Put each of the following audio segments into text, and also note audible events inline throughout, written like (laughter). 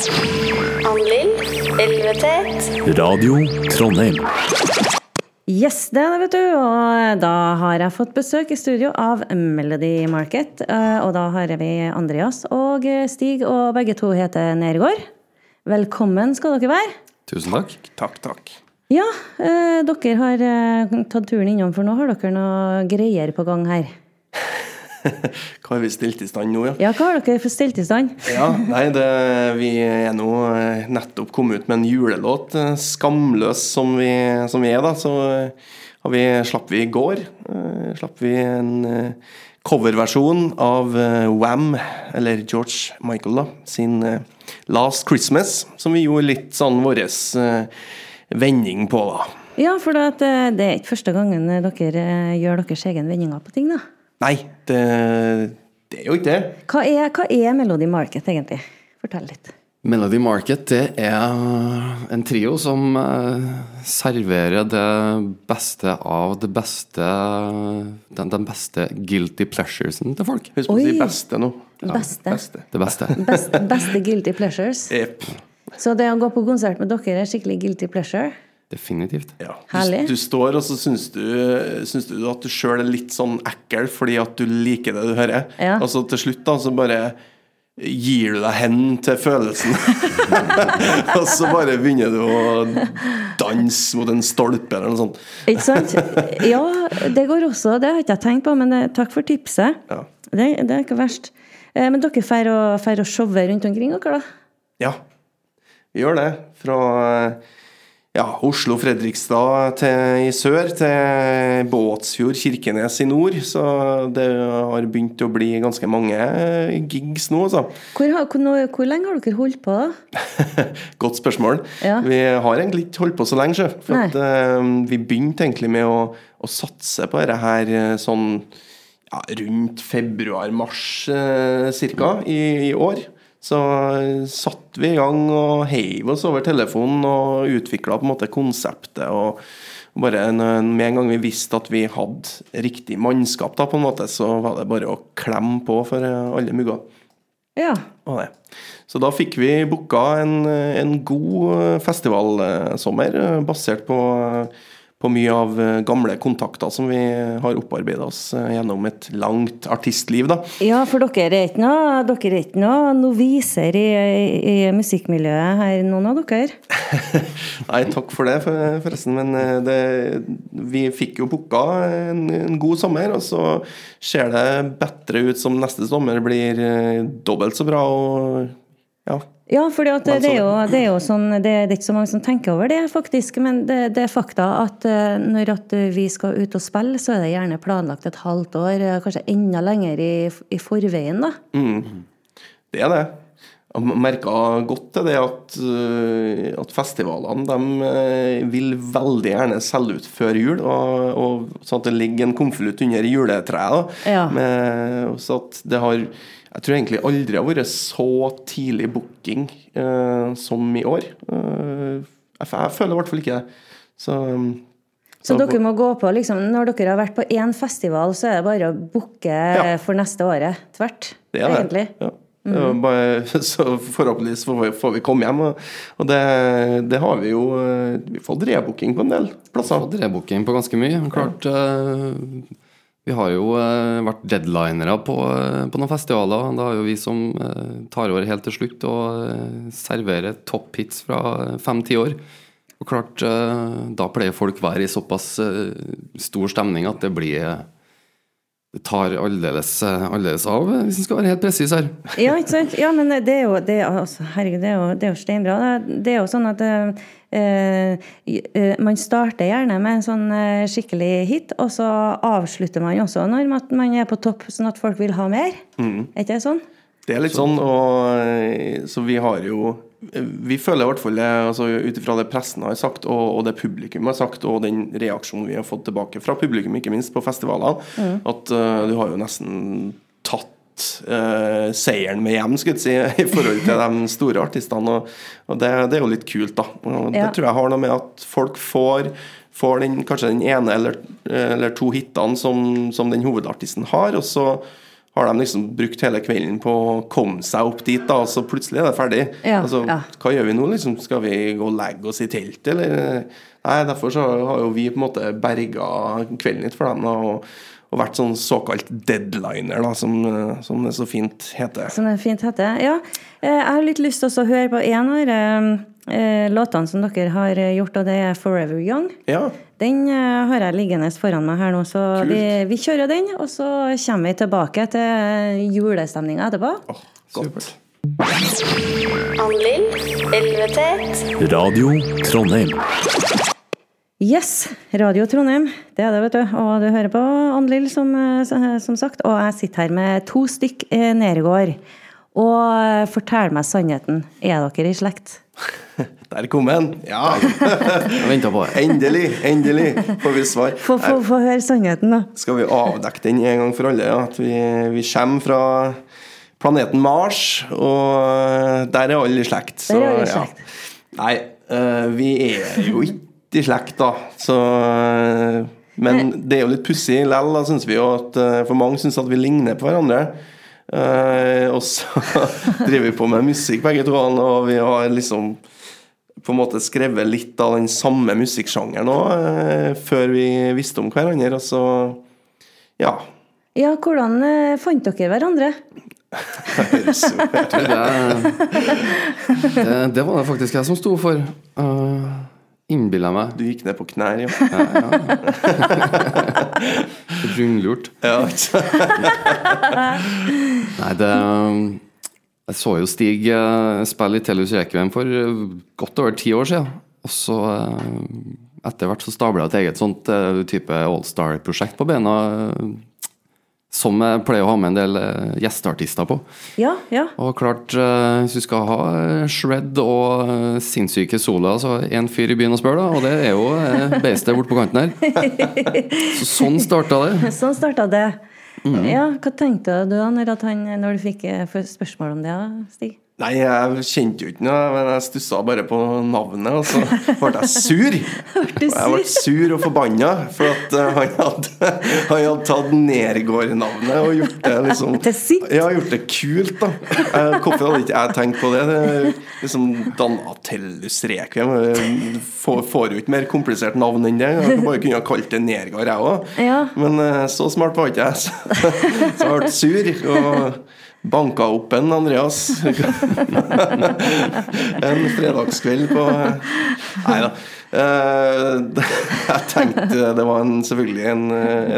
Ann-Lill. Elvetet. Radio Trondheim. Yes, det er det, vet du. Og da har jeg fått besøk i studio av Melody Market. Eh, Og da har vi Andreas og Stig, og begge to heter Nergård. Velkommen skal dere være. Tusen takk. Takk, takk. Ja, eh, dere har eh, tatt turen innom, for nå har dere noe greier på gang her. (laughs) Hva har vi stilt i stand nå, ja? Ja, hva har dere stilt i stand? (laughs) Ja, nei, det, Vi er nå eh, nettopp kommet ut med en julelåt, eh, 'Skamløs', som vi, som vi er. da, Så eh, har vi, slapp vi i går. eh, Slapp vi en eh, coverversjon av eh, Wham, eller George Michael, da, sin eh, 'Last Christmas', som vi gjorde litt sånn vår eh, vending på, da. Ja, for eh, det er ikke første gangen dere eh, gjør deres egen vendinger på ting, da. Nei, det, det er jo ikke det. Hva er, hva er Melody Market, egentlig? Fortell litt. Melody Market det er en trio som eh, serverer det beste av det beste Den, den beste guilty pleasuresen til folk. Husk å si beste nå. Beste. Beste. Det beste. (laughs) Best, beste guilty pleasures. Yep. Så det å gå på konsert med dere er skikkelig guilty pleasure? Definitivt. Ja. Herlig. Du, du står og så syns du, syns du at du sjøl er litt sånn ekkel fordi at du liker det du hører. Ja. Og så til slutt da, så bare gir du deg hen til følelsen. (laughs) og så bare begynner du å danse mot en stolpe eller noe sånt. Ikke sant? Ja, det går også. Det har ikke jeg tenkt på, men eh, takk for tipset. Ja. Det, det er ikke verst. Eh, Men dere drar å, får showe rundt omkring dere, da? Ja, vi gjør det. Fra ja, Oslo, Fredrikstad i sør til Båtsfjord, Kirkenes i nord. Så det har begynt å bli ganske mange gigs nå, altså. Hvor, hvor, hvor lenge har dere holdt på? (laughs) Godt spørsmål. Ja. Vi har egentlig ikke holdt på så lenge, sjef. For at, uh, vi begynte egentlig med å, å satse på dette her eh, sånn ja, rundt februar-mars uh, cirka i, i år. Så satte satt vi i gang og heiv oss over telefonen og utvikla på en måte konseptet. og bare Med en gang vi visste at vi hadde riktig mannskap, da, på en måte, så var det bare å klemme på for eh, alle mugger. Ja. Så da fikk vi booka en, en god festivalsommer, eh, basert på, på mye av eh, gamle kontakter som vi har opparbeida oss eh, gjennom et langt artistliv. da. ja, for dere er ikke noe, dere er ikke noe noviser i, i, i musikkmiljøet her, noen av dere? (laughs) Nei, takk for det, forresten. Men eh, det, vi fikk jo booka en, en god sommer, og så ser det bedre ut som neste sommer blir dobbelt så bra. og ja, Ja, for det, det, det er jo sånn, det, det er ikke så mange som tenker over det, faktisk. Men det, det er fakta at eh, når at vi skal ut og spille, så er det gjerne planlagt et halvt år, eh, kanskje enda lenger i, i forveien. da. Det er det. Jeg merka godt til det at, øh, at festivalene de øh, vil veldig gjerne selge ut før jul. Og, og Sånn at det ligger en konvolutt under juletreet. Ja. Med, så at det har Jeg tror egentlig aldri har vært så tidlig booking eh, som i år. Eh, jeg, jeg føler i hvert fall ikke det. Så, Så dere må gå på, liksom, Når dere har vært på én festival, så er det bare å booke Ja. for neste året. Tvert, Det er det. egentlig. Ja. Var Bare, (laughs) så forhåpentligvis får vi, vi komme hjem. Og, det, det har vi jo eh, Vi har fått rebooking på en del plasser. Fått rebooking på ganske mye. Klart eh, Vi har jo eh, vært deadlinere på, på noen festivaler. Da er jo vi som tar over helt til slutt og serverer topp hits fra fem-ti år. Og klart, da pleier folk være i såpass stor stemning at det blir Det tar aldeles, eh, aldeles av, eh, hvis en skal være helt presis her. (laughs) Ja, ikke sant? Ja, men det er jo, det, er- altså, herregud, det er jo, det er jo steinbra. Det, det er jo sånn at eh, eh, man starter gjerne med en sånn eh, skikkelig hit, og så avslutter man også når man, man er på topp, sånn at folk vil ha mer. Er ikke det sånn? Det er litt sånn, og eh, så vi har jo Vi føler i hvert fall det, altså, ut ifra det pressen har sagt, og, og det publikum har sagt, og den reaksjonen vi har fått tilbake fra publikum, ikke minst på festivalene, at uh, du har jo nesten tatt uh, seieren med hjem, skulle jeg si, (laughs) i forhold til de store artistene. Og, og det, det er jo litt kult, da. Og det Ja. tror jeg har noe med at folk får Får den, kanskje den ene eller, eller to hitene som, som den hovedartisten har, og så har de liksom brukt hele kvelden på å komme seg opp dit, da, og så plutselig er det ferdig. Ja, altså, ja. Hva gjør vi nå? liksom? Skal vi gå og legge oss i teltet, eller? Nei, derfor så har jo vi på en måte berga kvelden litt for dem, da, og, og vært sånn såkalt deadliner, da, som, eh, som det så fint heter. Som det fint heter. Ja, eh, jeg har litt lyst til å høre på en av de eh, låtene som dere har eh, gjort, og det er 'Forever Young'. Ja, Den eh, har jeg liggende foran meg her nå, så vi, vi kjører den. Og så kommer vi tilbake til julestemninga etterpå. Oh, Elvetet, Radio Trondheim. Yes, Radio Trondheim. Det er det, vet du. Og du hører på Ann-Lill, som, eh, som- som sagt. Og jeg sitter her med to stykk eh, Nergård. Og eh, fortell meg sannheten. Er dere i slekt? (laughs) Der kom den. Ja, (laughs) på endelig, endelig får vi svar. Få få- få høre sannheten, da. skal vi avdekke den en gang for alle. Ja. At vi, vi kommer fra planeten Mars, og der er alle i slekt. Der er alle i slekt. Nei, eh, vi er jo ikke i slekt, da. Så eh, Men det er jo litt pussig likevel, syns vi jo. At, eh, for mange syns at vi ligner på hverandre. Eh, og så (laughs) driver vi på med musikk begge to, og vi har liksom på en måte skrevet litt av den samme musikksjangeren òg, eh, før vi visste om hverandre. Og så ja. Ja, hvordan eh, fant dere hverandre? jo Det, det, det var det faktisk jeg som sto for. Uh, Innbilla meg. Du gikk ned på knær, ja. (laughs) Rundlurt. (laughs) ja ikke? (laughs) Nei, det Jeg så jo Stig eh, spille i Tellus Requiem for eh, godt over ti år siden. Og så eh, etter hvert så stabla jeg et eget sånt type type Allstar-prosjekt på bena. Som jeg pleier å ha med en del eh, gjesteartister på. Ja, ja. Og klart, eh, hvis du skal ha eh, shred og sinnssyke sola, så én fyr i byen å spørre, da. Og det er jo beistet borte på kanten her. (laughs) Så sånn starta det. (laughs) Sånn starta det. Ja, Hva tenkte du da når, han, når du fikk spørsmål om det, Stig? Nei, jeg kjente jo ikke noe, men jeg stussa bare på navnet, og så ble jeg sur. (laughs) Jeg ble sur og forbanna, for at eh, han hadde, han hadde tatt Nergård-navnet og gjort det liksom Ja, gjort det kult, da. Eh, Hvorfor hadde ikke jeg tenkt på det? det liksom Danatellus Requiem eh, får, får jo ikke mer komplisert navn enn det. Jeg bare kunne ha kalt det Nergård, jeg òg. Men så smart var ikke jeg, så jeg ble sur. og Banka opp en Andreas. (laughs) en fredagskveld på Nei da. Eh, (laughs) Jeg tenkte det var en, selvfølgelig en,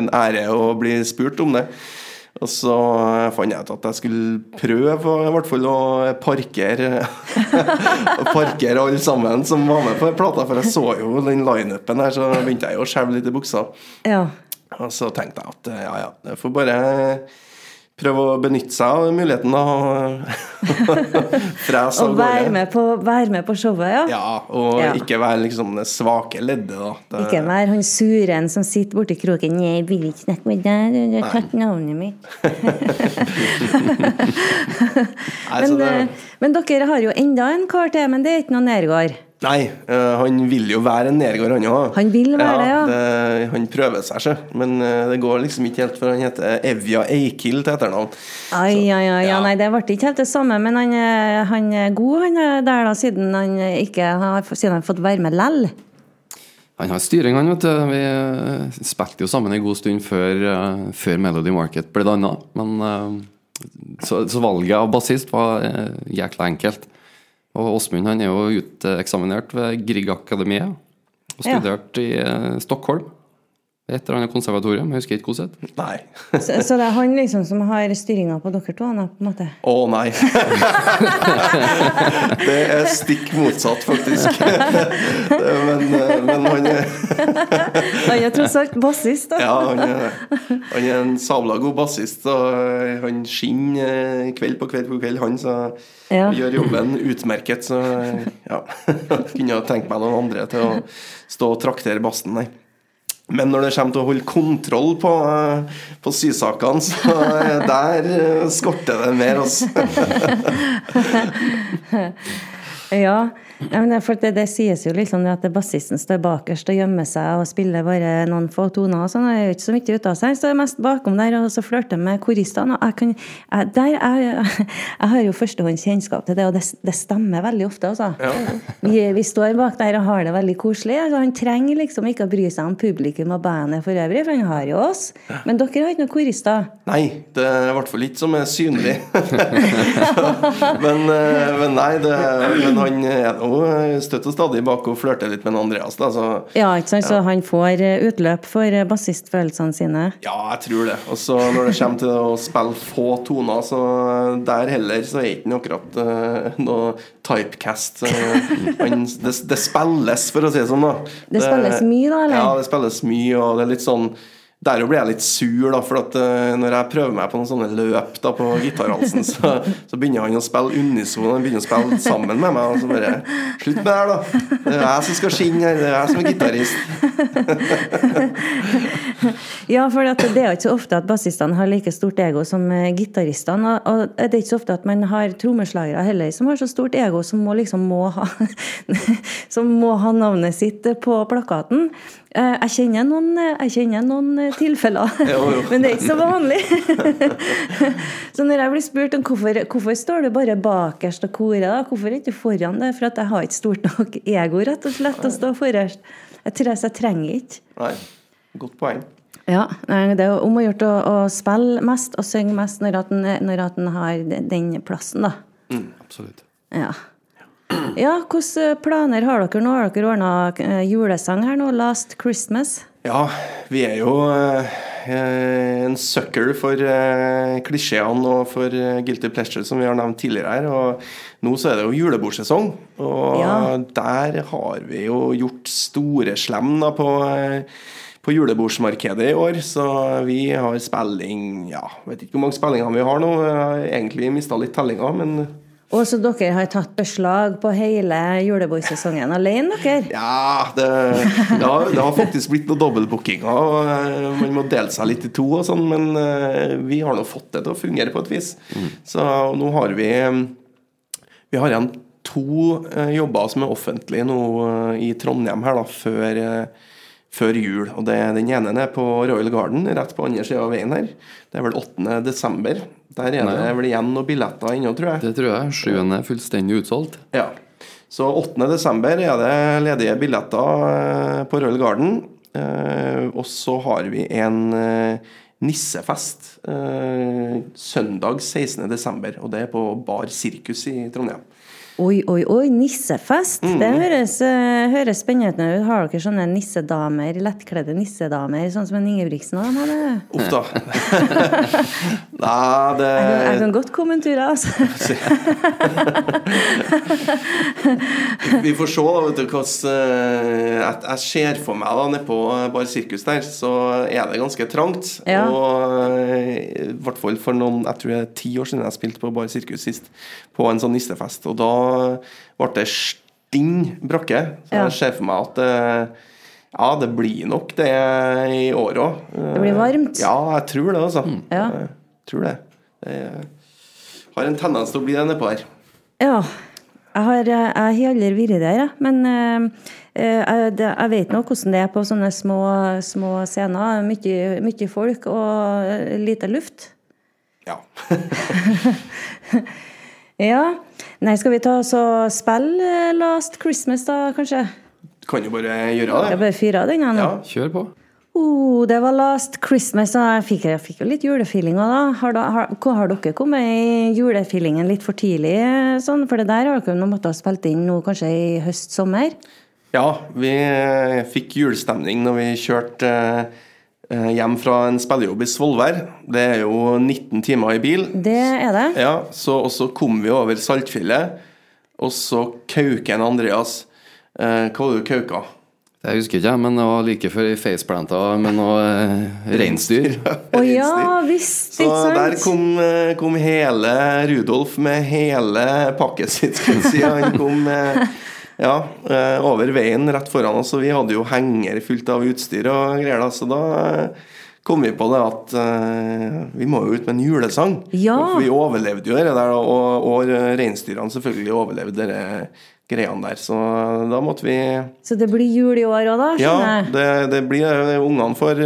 en ære å bli spurt om det. Og så fant jeg ut at jeg skulle prøve i hvert fall å parkere (laughs) parkere alle sammen som var med på plata, for jeg så jo den lineupen her, så begynte jeg jo å skjelve litt i buksa. Ja. Og så tenkte jeg at ja, ja, jeg får bare prøve å benytte seg av muligheten og (laughs) frese av være gårde. med, på, være med på showet, ja. Ja, og Ja. ikke være liksom det svake leddet, da. Det, Ikke være han suren som sitter borti kroken. 'Jeg vil ikke snakke med deg, du har tatt navnet mitt'. (laughs) (laughs) Men, eh, men dere har jo enda en kar til, men det er ikke noe Nergård. Nei, eh, han vil jo være en nedgård, han òg. Han vil være det, ja. han prøver seg, sjø. Men eh, det går liksom ikke helt, for han heter Evja Eikild til etternavn. Ai, ai, ai, ja, ja. nei, det ble ikke helt det samme, men han, er- han er god, han er der da, siden han ikke har, siden han har fått være med lell. Han har styring, han, vet du. Vi eh, spilte jo sammen en god stund før, eh, før Melody Market ble danna. Men eh, så, så valget av bassist var eh, jækla enkelt. Og Åsmund han er jo uteksaminert ved Grieg-akademiet. Og Ja. studert i eh, Stockholm. Et eller annet konservatorium, jeg husker ikke hvordan. Nei. Så, så det er han liksom som har styringa på dere to? Anna, på en måte. Å nei. (laughs) det er stikk motsatt, faktisk. men, eh, men han er Han er tross alt bassist, da. Ja, han er, han er en sabla god bassist, og eh, han skinner eh, kveld på kveld på kveld, han, så Ja. gjør jobben utmerket. Så ja, (laughs) kunne tenkt meg noen andre til å stå og traktere bassen, nei. Men når det kommer til å holde kontroll på, eh, på sysakene, så eh, der eh, skorter det mer, altså. (laughs) Ja, for det, det sies jo liksom at bassisten står bakerst og gjemmer seg og spiller bare noen få toner. og sånn, og gjør ikke så mye ut av seg. Det er mest bakom der og så flørter med koristene. jeg kan, jeg, der er, jeg har jo førstehåndskjennskap til det, og det, det stemmer veldig ofte. altså. Vi, vi står bak der og har det veldig koselig. altså Han trenger liksom ikke å bry seg om publikum og bandet for øvrig, for han har jo oss. Men dere har ikke noen korister? Nei, det er i hvert fall ikke som er synlig. (laughs) men, eh, men nei, det, men han er nå støtt og stadig bak og flørter litt med Andreas. Da, så Ja, ikke sant? Så han får eh, utløp for eh, bassistfølelsene sine? ja, jeg tror det. Og så når det kommer til å spille få toner, så der heller så er det ikke akkurat uh, noe typecast. Han, det, det spilles, for å si det sånn. da Det spilles mye, da, eller? Ja, det spilles mye, og det er litt sånn der blir jeg litt sur, da, for at uh, når jeg prøver meg på noen sånne løp da på gitarhalsen, (laughs) så, så begynner han å spille unison, han begynner å spille sammen med meg. Og så bare Slutt med det her, da! Det er jeg som skal skinne her, det er jeg som er gitarist. (laughs) Ja, for det er jo ikke så ofte at bassistene har like stort ego som eh, gitaristene. Og, og det er ikke så ofte at man har trommeslagere heller som har så stort ego som må liksom må ha, (laughs) som må ha navnet sitt på plakaten. Eh, Jeg kjenner noen, eh, jeg kjenner noen eh, tilfeller, (laughs) Jo, jo. men det er ikke så vanlig. (laughs) Så når jeg blir spurt om hvorfor, hvorfor står du bare bakerst og korer, da? hvorfor ikke foran det? For jeg har ikke stort nok ego, rett og slett, å stå forrest. Jeg tror jeg, trenger ikke. Nei, godt poeng. Ja, det er om å gjøre å, å spille mest og synge mest når at en, har den- plassen, da. Absolutt. Ja. Ja, hvilke planer har dere nå? Har dere ordna julesang her nå? 'Last Christmas'? Ja, vi er jo eh, en sucker for eh, klisjeene og for eh, guilty pleasure, som vi har nevnt tidligere her. Og nå så er det jo julebordsesong, og Ja. der har vi jo gjort store slem da på eh, på julebordsmarkedet i år, så vi har spilling Ja, vet ikke hvor mange spillinger vi har nå. Jeg har egentlig mista litt tellinga, men Og så dere har tatt beslag på hele julebordsesongen alene, dere? Ja, det, det, har, det har faktisk blitt noen dobbeltbookinger. eh, Man må dele seg litt i to og sånn, men eh, vi har nå fått det til å fungere på et vis. Så nå har vi eh, Vi har igjen to jobber som er offentlige nå i Trondheim her da, før, før jul. Og det, Den ene er på Royal Garden, rett på andre sida av veien her. Det er vel 8. desember. Der er det vel igjen noen billetter ennå, tror jeg. Det tror jeg. Sjuende er fullstendig utsolgt. Ja. Så 8. desember er det ledige billetter eh, på Royal Garden. Eh, og så har vi en eh, nissefest søndag 16. desember. Og det er på Bar Sirkus i Trondheim. Oi, oi, oi, nissefest! Mm. Det høres, eh, høres spennende ut. Har dere sånne nissedamer, lettkledde nissedamer, sånn som en Ingebrigtsen og dem hadde? Uff da. (laughs) (laughs) Nei, det Jeg kan, jeg kan godt komme en tur, altså. Vi får se da, vet du, hvordan eh, jeg, jeg ser for meg da, nede på Bar Sirkus der, så er det ganske trangt. Ja. Og eh, i hvert fall for noen, jeg tror det er ti år siden jeg spilte på Bar Sirkus sist, på en sånn nissefest. Og da ble det stinn brakke. Så jeg ser for meg at ja, det blir nok det i år òg. Det blir varmt. Ja, jeg tror det, altså. Ja. Jeg tror det. Det har en tendens til å bli det nedpå her. Ja. Jeg har, jeg aldri vært der, jeg. Men eh, eh, jeg, jeg vet nå hvordan det er på sånne små, små scener. Mye, mye folk og eh, lite luft. Ja. (laughs) (laughs) Ja. Nei, skal vi ta oss og spille eh, Last Christmas, da, kanskje? Du kan jo bare gjøre det. Jeg bare fyrer av den, jeg nå. Ja. Kjør på. Oh, det var Last Christmas, og jeg fikk, jeg fikk jo litt julefeeling òg, da. Har, da har, har dere kommet i julefeelingen litt for tidlig? Sånn? For det der har dere måttet ha spilt inn nå kanskje i høst-sommer? Ja, vi eh, fikk julestemning når vi kjørte eh, hjem fra en spillejobb i Svolvær. Det er jo 19 timer i bil. Det er det. Ja, så, Og så kom vi over Saltfjellet, og så kauker en Andreas. Eh, hva var det du kauka? Det husker ikke jeg, men det var like før i faceplanta med noe eh, reinsdyr. (laughs) Å ja visst, Så ikke der sant? kom, der kom hele Rudolf med hele pakket sitt, skal vi si. Han kom eh, (laughs) ja, eh, over veien rett foran oss, og vi hadde jo henger fullt av utstyr og greier. da, Så da eh, kom vi på det at uh, vi må jo ut med en julesang. Ja. For vi overlevde jo det der, og, og reinsdyrene selvfølgelig overlevde det greiene der. Så da måtte vi Så det blir jul i år òg, da? Ja, skjønner jeg. det, det blir. Ungene får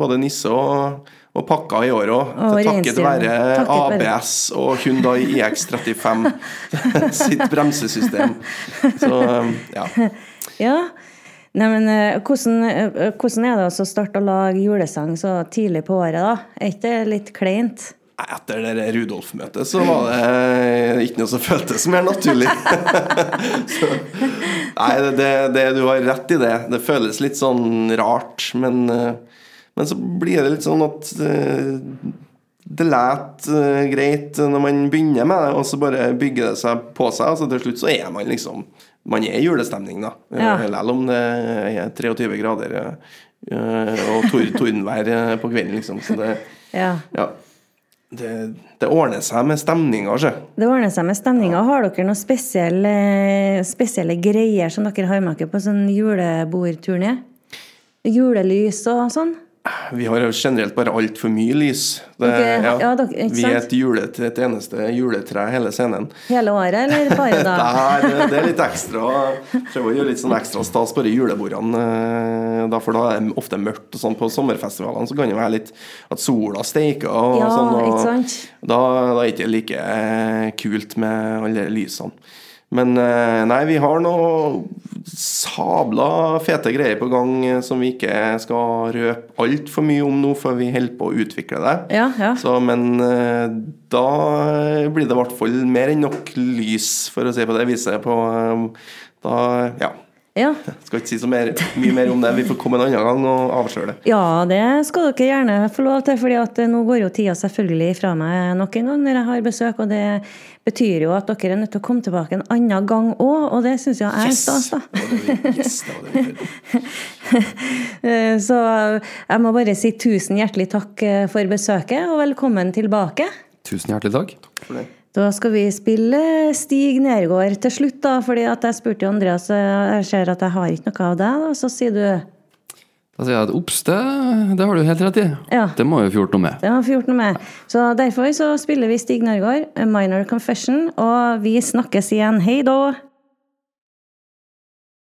både nisse og, og pakka i år òg. Takket være ABS og Hyundai iX35 (laughs) sitt bremsesystem. Så eh, ja. Ja. Nei, men eh, hvordan, eh, hvordan er det å starte å lage julesang så tidlig på året, da? Er ikke det litt kleint? Etter det Rudolf-møtet så var det ikke noe som føltes mer naturlig. (laughs) så, nei, det, det, det, du har rett i det. Det føles litt sånn rart, men, eh, men så blir det litt sånn at eh, det lät eh, greit når man begynner med det, og så bare bygger det seg på seg. Og så til slutt så er man liksom Man er i julestemning, da. Ja. Eh, Selv om det er 23 grader og tor tordenvær på kvelden, liksom. Så det Ja. ja. Det, det ordner seg med stemninga, sjø. Det ordner seg med stemninga. Har dere noen spesielle, spesielle greier som dere har med dere på sånn julebordturné? Julelys og sånn? Vi har generelt bare altfor mye lys. Det, okay. ja, dere- ikke vi er et, juletre, et eneste juletre hele scenen. Hele året, eller bare (laughs) da? Nei, det, det er litt ekstra Prøver å gjøre litt sånn ekstra stas på de julebordene. eh, Da, for da er det ofte mørkt og sånn på sommerfestivalene. Så kan det være litt at sola steiker og Ja, sånn. Og ikke sant? Da, da er det ikke like eh, kult med alle lysene. Men eh, nei, vi har noe sabla fete greier på gang eh, som vi ikke skal røpe altfor mye om nå, før vi holder på å utvikle det. Ja, ja. Så, men eh, da blir det i hvert fall mer enn nok lys, for å si på det viset. På, da, ja. Ja. Skal ikke si så mer, mye mer om det. Vi får komme en annen gang og avsløre det. ja, det skal dere gjerne få lov til, fordi nå går jo tida selvfølgelig fra meg nok en gang når jeg har besøk, og det betyr jo at dere er nødt til å komme tilbake en annen gang òg, og det syns jeg er stas, da. Det det yes. (laughs) Eh, Så jeg må bare si tusen hjertelig takk eh, for besøket, og velkommen tilbake. Tusen hjertelig takk. takk. For det. Da skal vi spille Stig Nergård til slutt, da, fordi at jeg spurte Andreas Jeg ser at jeg har ikke noe av deg, da, så sier du Da sier jeg at obs, det, det har du helt rett i. Ja. Det må jo få gjort noe med. Det har fjort gjort noe med. Så derfor så spiller vi Stig Nergård, Minor Confession, og vi snakkes igjen. Hei da!